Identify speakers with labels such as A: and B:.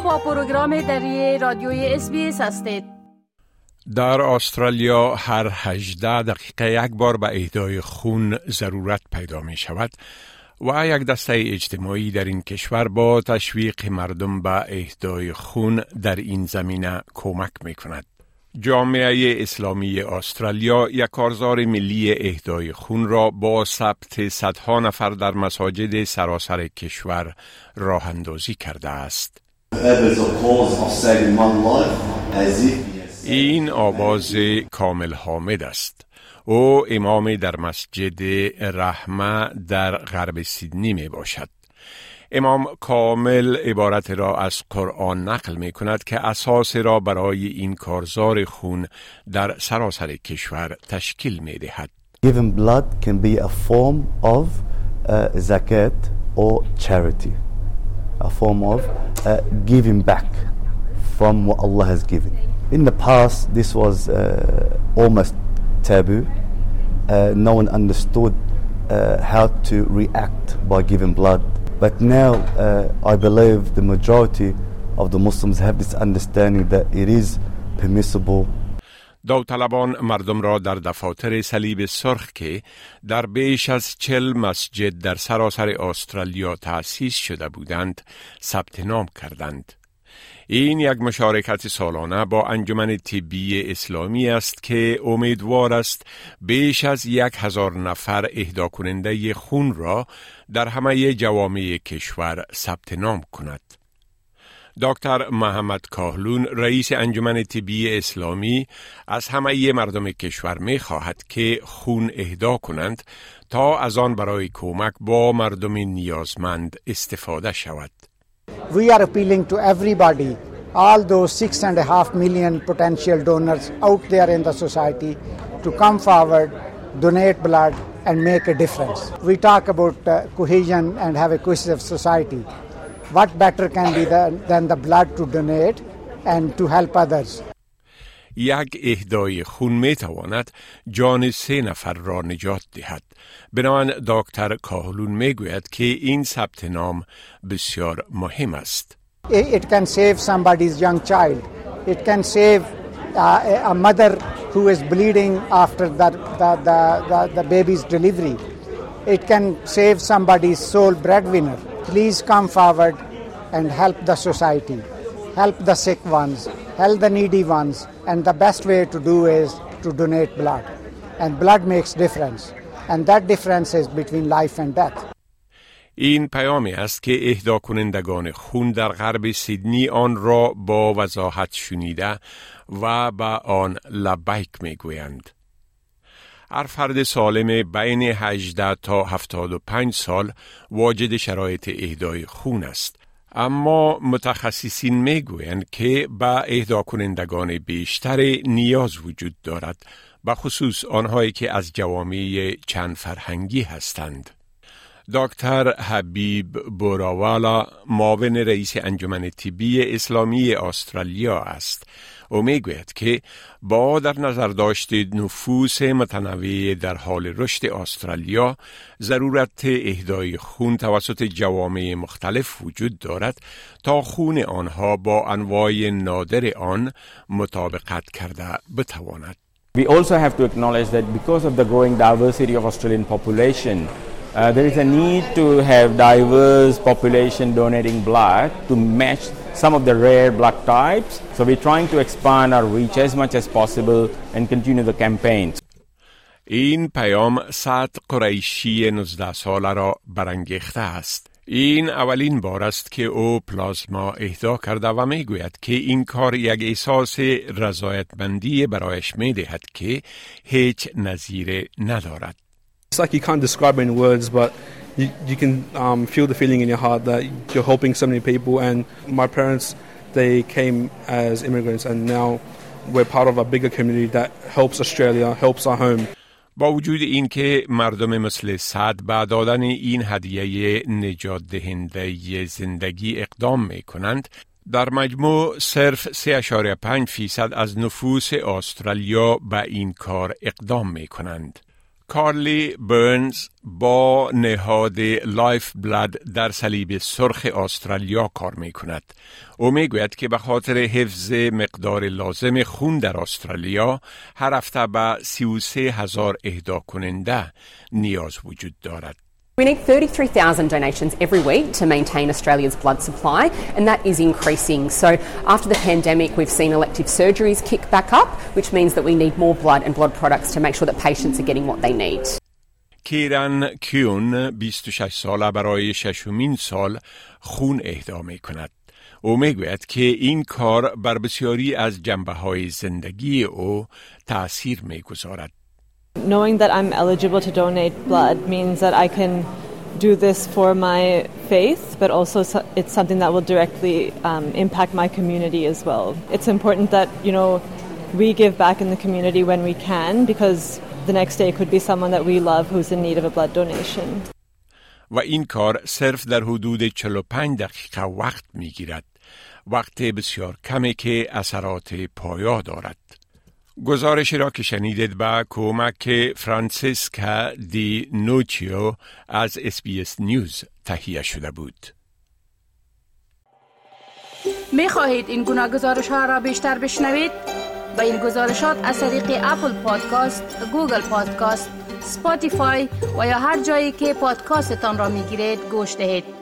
A: با پروگرام دری رادیوی اس هستید
B: در استرالیا هر 18 دقیقه یک بار به اهدای خون ضرورت پیدا می شود و یک دسته اجتماعی در این کشور با تشویق مردم به اهدای خون در این زمینه کمک می کند. جامعه اسلامی استرالیا یک کارزار ملی اهدای خون را با ثبت صدها نفر در مساجد سراسر کشور راه اندازی کرده است. این آواز کامل حامد است. او امام در مسجد رحمه در غرب سیدنی می باشد. امام کامل عبارت را از قرآن نقل می کند که اساس را برای این کارزار خون در سراسر کشور تشکیل می دهد.
C: Giving blood can be a form of uh, zakat or charity. A form of uh, giving back from what Allah has given. In the past, this was uh, almost taboo. Uh, no one understood uh, how to react by giving blood. But now uh, I believe the majority of the Muslims have this understanding that it is permissible
B: داوطلبان مردم را در دفاتر صلیب سرخ که در بیش از چل مسجد در سراسر استرالیا تأسیس شده بودند ثبت نام کردند. این یک مشارکت سالانه با انجمن طبی اسلامی است که امیدوار است بیش از یک هزار نفر اهدا کننده خون را در همه جوامع کشور ثبت نام کند. دکتر محمد کاهلون رئیس انجمن طبی اسلامی از همه مردم کشور می خواهد که خون اهدا کنند تا از آن برای کمک با مردم نیازمند استفاده شود.
D: We are appealing to everybody, all those six and a half million potential donors out there in the society, to come forward, donate blood, and make a difference. We talk about uh, cohesion and have a cohesive society. What better can be the, than the blood to donate and to help others?
B: یک اهدای خون می تواند جان سه نفر را نجات دهد. بنابراین دکتر کاهلون می گوید که این ثبت نام بسیار مهم است.
D: It can save somebody's young child. It can save uh, a mother who is bleeding after the, the, the, the, the baby's delivery. It can save somebody's sole breadwinner. Please come forward and help the society, help the sick ones, help the needy ones, and the best way to do is to donate blood. And blood makes difference, and that difference is between life and death.
B: این پیامی است که اهدا کنندگان خون در غرب سیدنی آن را با وضاحت شنیده و به آن لبیک می گویند. هر فرد سالم بین 18 تا 75 سال واجد شرایط اهدای خون است. اما متخصصین می گویند که به اهدا کنندگان بیشتر نیاز وجود دارد به خصوص آنهایی که از جوامع چند فرهنگی هستند. دکتر حبیب بوراوالا معاون رئیس انجمن طبی اسلامی استرالیا است او می‌گوید که با در نظر داشت نفوس متنوع در حال رشد استرالیا ضرورت اهدای خون توسط جوامع مختلف وجود دارد تا خون آنها با انواع نادر آن مطابقت کرده بتواند
E: We also have to acknowledge that because of the growing diversity of Australian population, Uh, there is a need to have diverse population donating blood to match some of the rare blood types. So we're trying to expand our reach as much as possible and continue the campaigns.
B: این پیام صد قریشی 19 ساله را برانگیخته است. این اولین بار است که او پلازما اهدا کرده و می گوید که این کار یک احساس رضایتمندی برایش می دهد که هیچ نظیر ندارد.
F: It's like you can't describe it in words, but you, you can um, feel the feeling in your heart that you're helping so many people. And my parents, they came as immigrants, and now we're part of a bigger community that helps Australia, helps our home.
B: با وجود این که مردم مثل صد بعد دادن این هدیه نجات دهنده زندگی اقدام می کنند در مجموع صرف 3.5 فیصد از نفوس استرالیا به این کار اقدام می کنند. کارلی برنز با نهاد Lifeblood در صلیب سرخ استرالیا کار می کند. او می گوید که به خاطر حفظ مقدار لازم خون در استرالیا هر هفته به 33 هزار اهدا کننده نیاز وجود دارد.
G: We need 33,000 donations every week to maintain Australia's blood supply, and that is increasing. So, after the pandemic, we've seen elective surgeries kick back up, which means that we need more blood and blood products to make sure that patients are getting what they need.
B: کیران کیون 26 ساله برای ششمین سال خون اهدا می کند. او می گوید که این کار بر بسیاری از جنبه های زندگی او تأثیر می گذارد.
H: Knowing that I'm eligible to donate blood means that I can do this for my faith, but also it's something that will directly um, impact my community as well. It's important that, you know, we give back in the community when we can because the next day could be someone that we love who's in need of a blood donation.
B: و این کار صرف در حدود 45 دقیقه وقت می گیرد. وقت بسیار کمی که اثرات پایا دارد. گزارشی را که شنیدید با کمک فرانسیسکا دی نوچیو از SBS News تهیه شده بود.
A: می خواهید این گونه گزارش ها را بیشتر بشنوید؟ به این گزارشات از طریق Apple Podcast، Google Podcast، Spotify و یا هر جایی که پادکاستتان را می گیرید گوش دهید.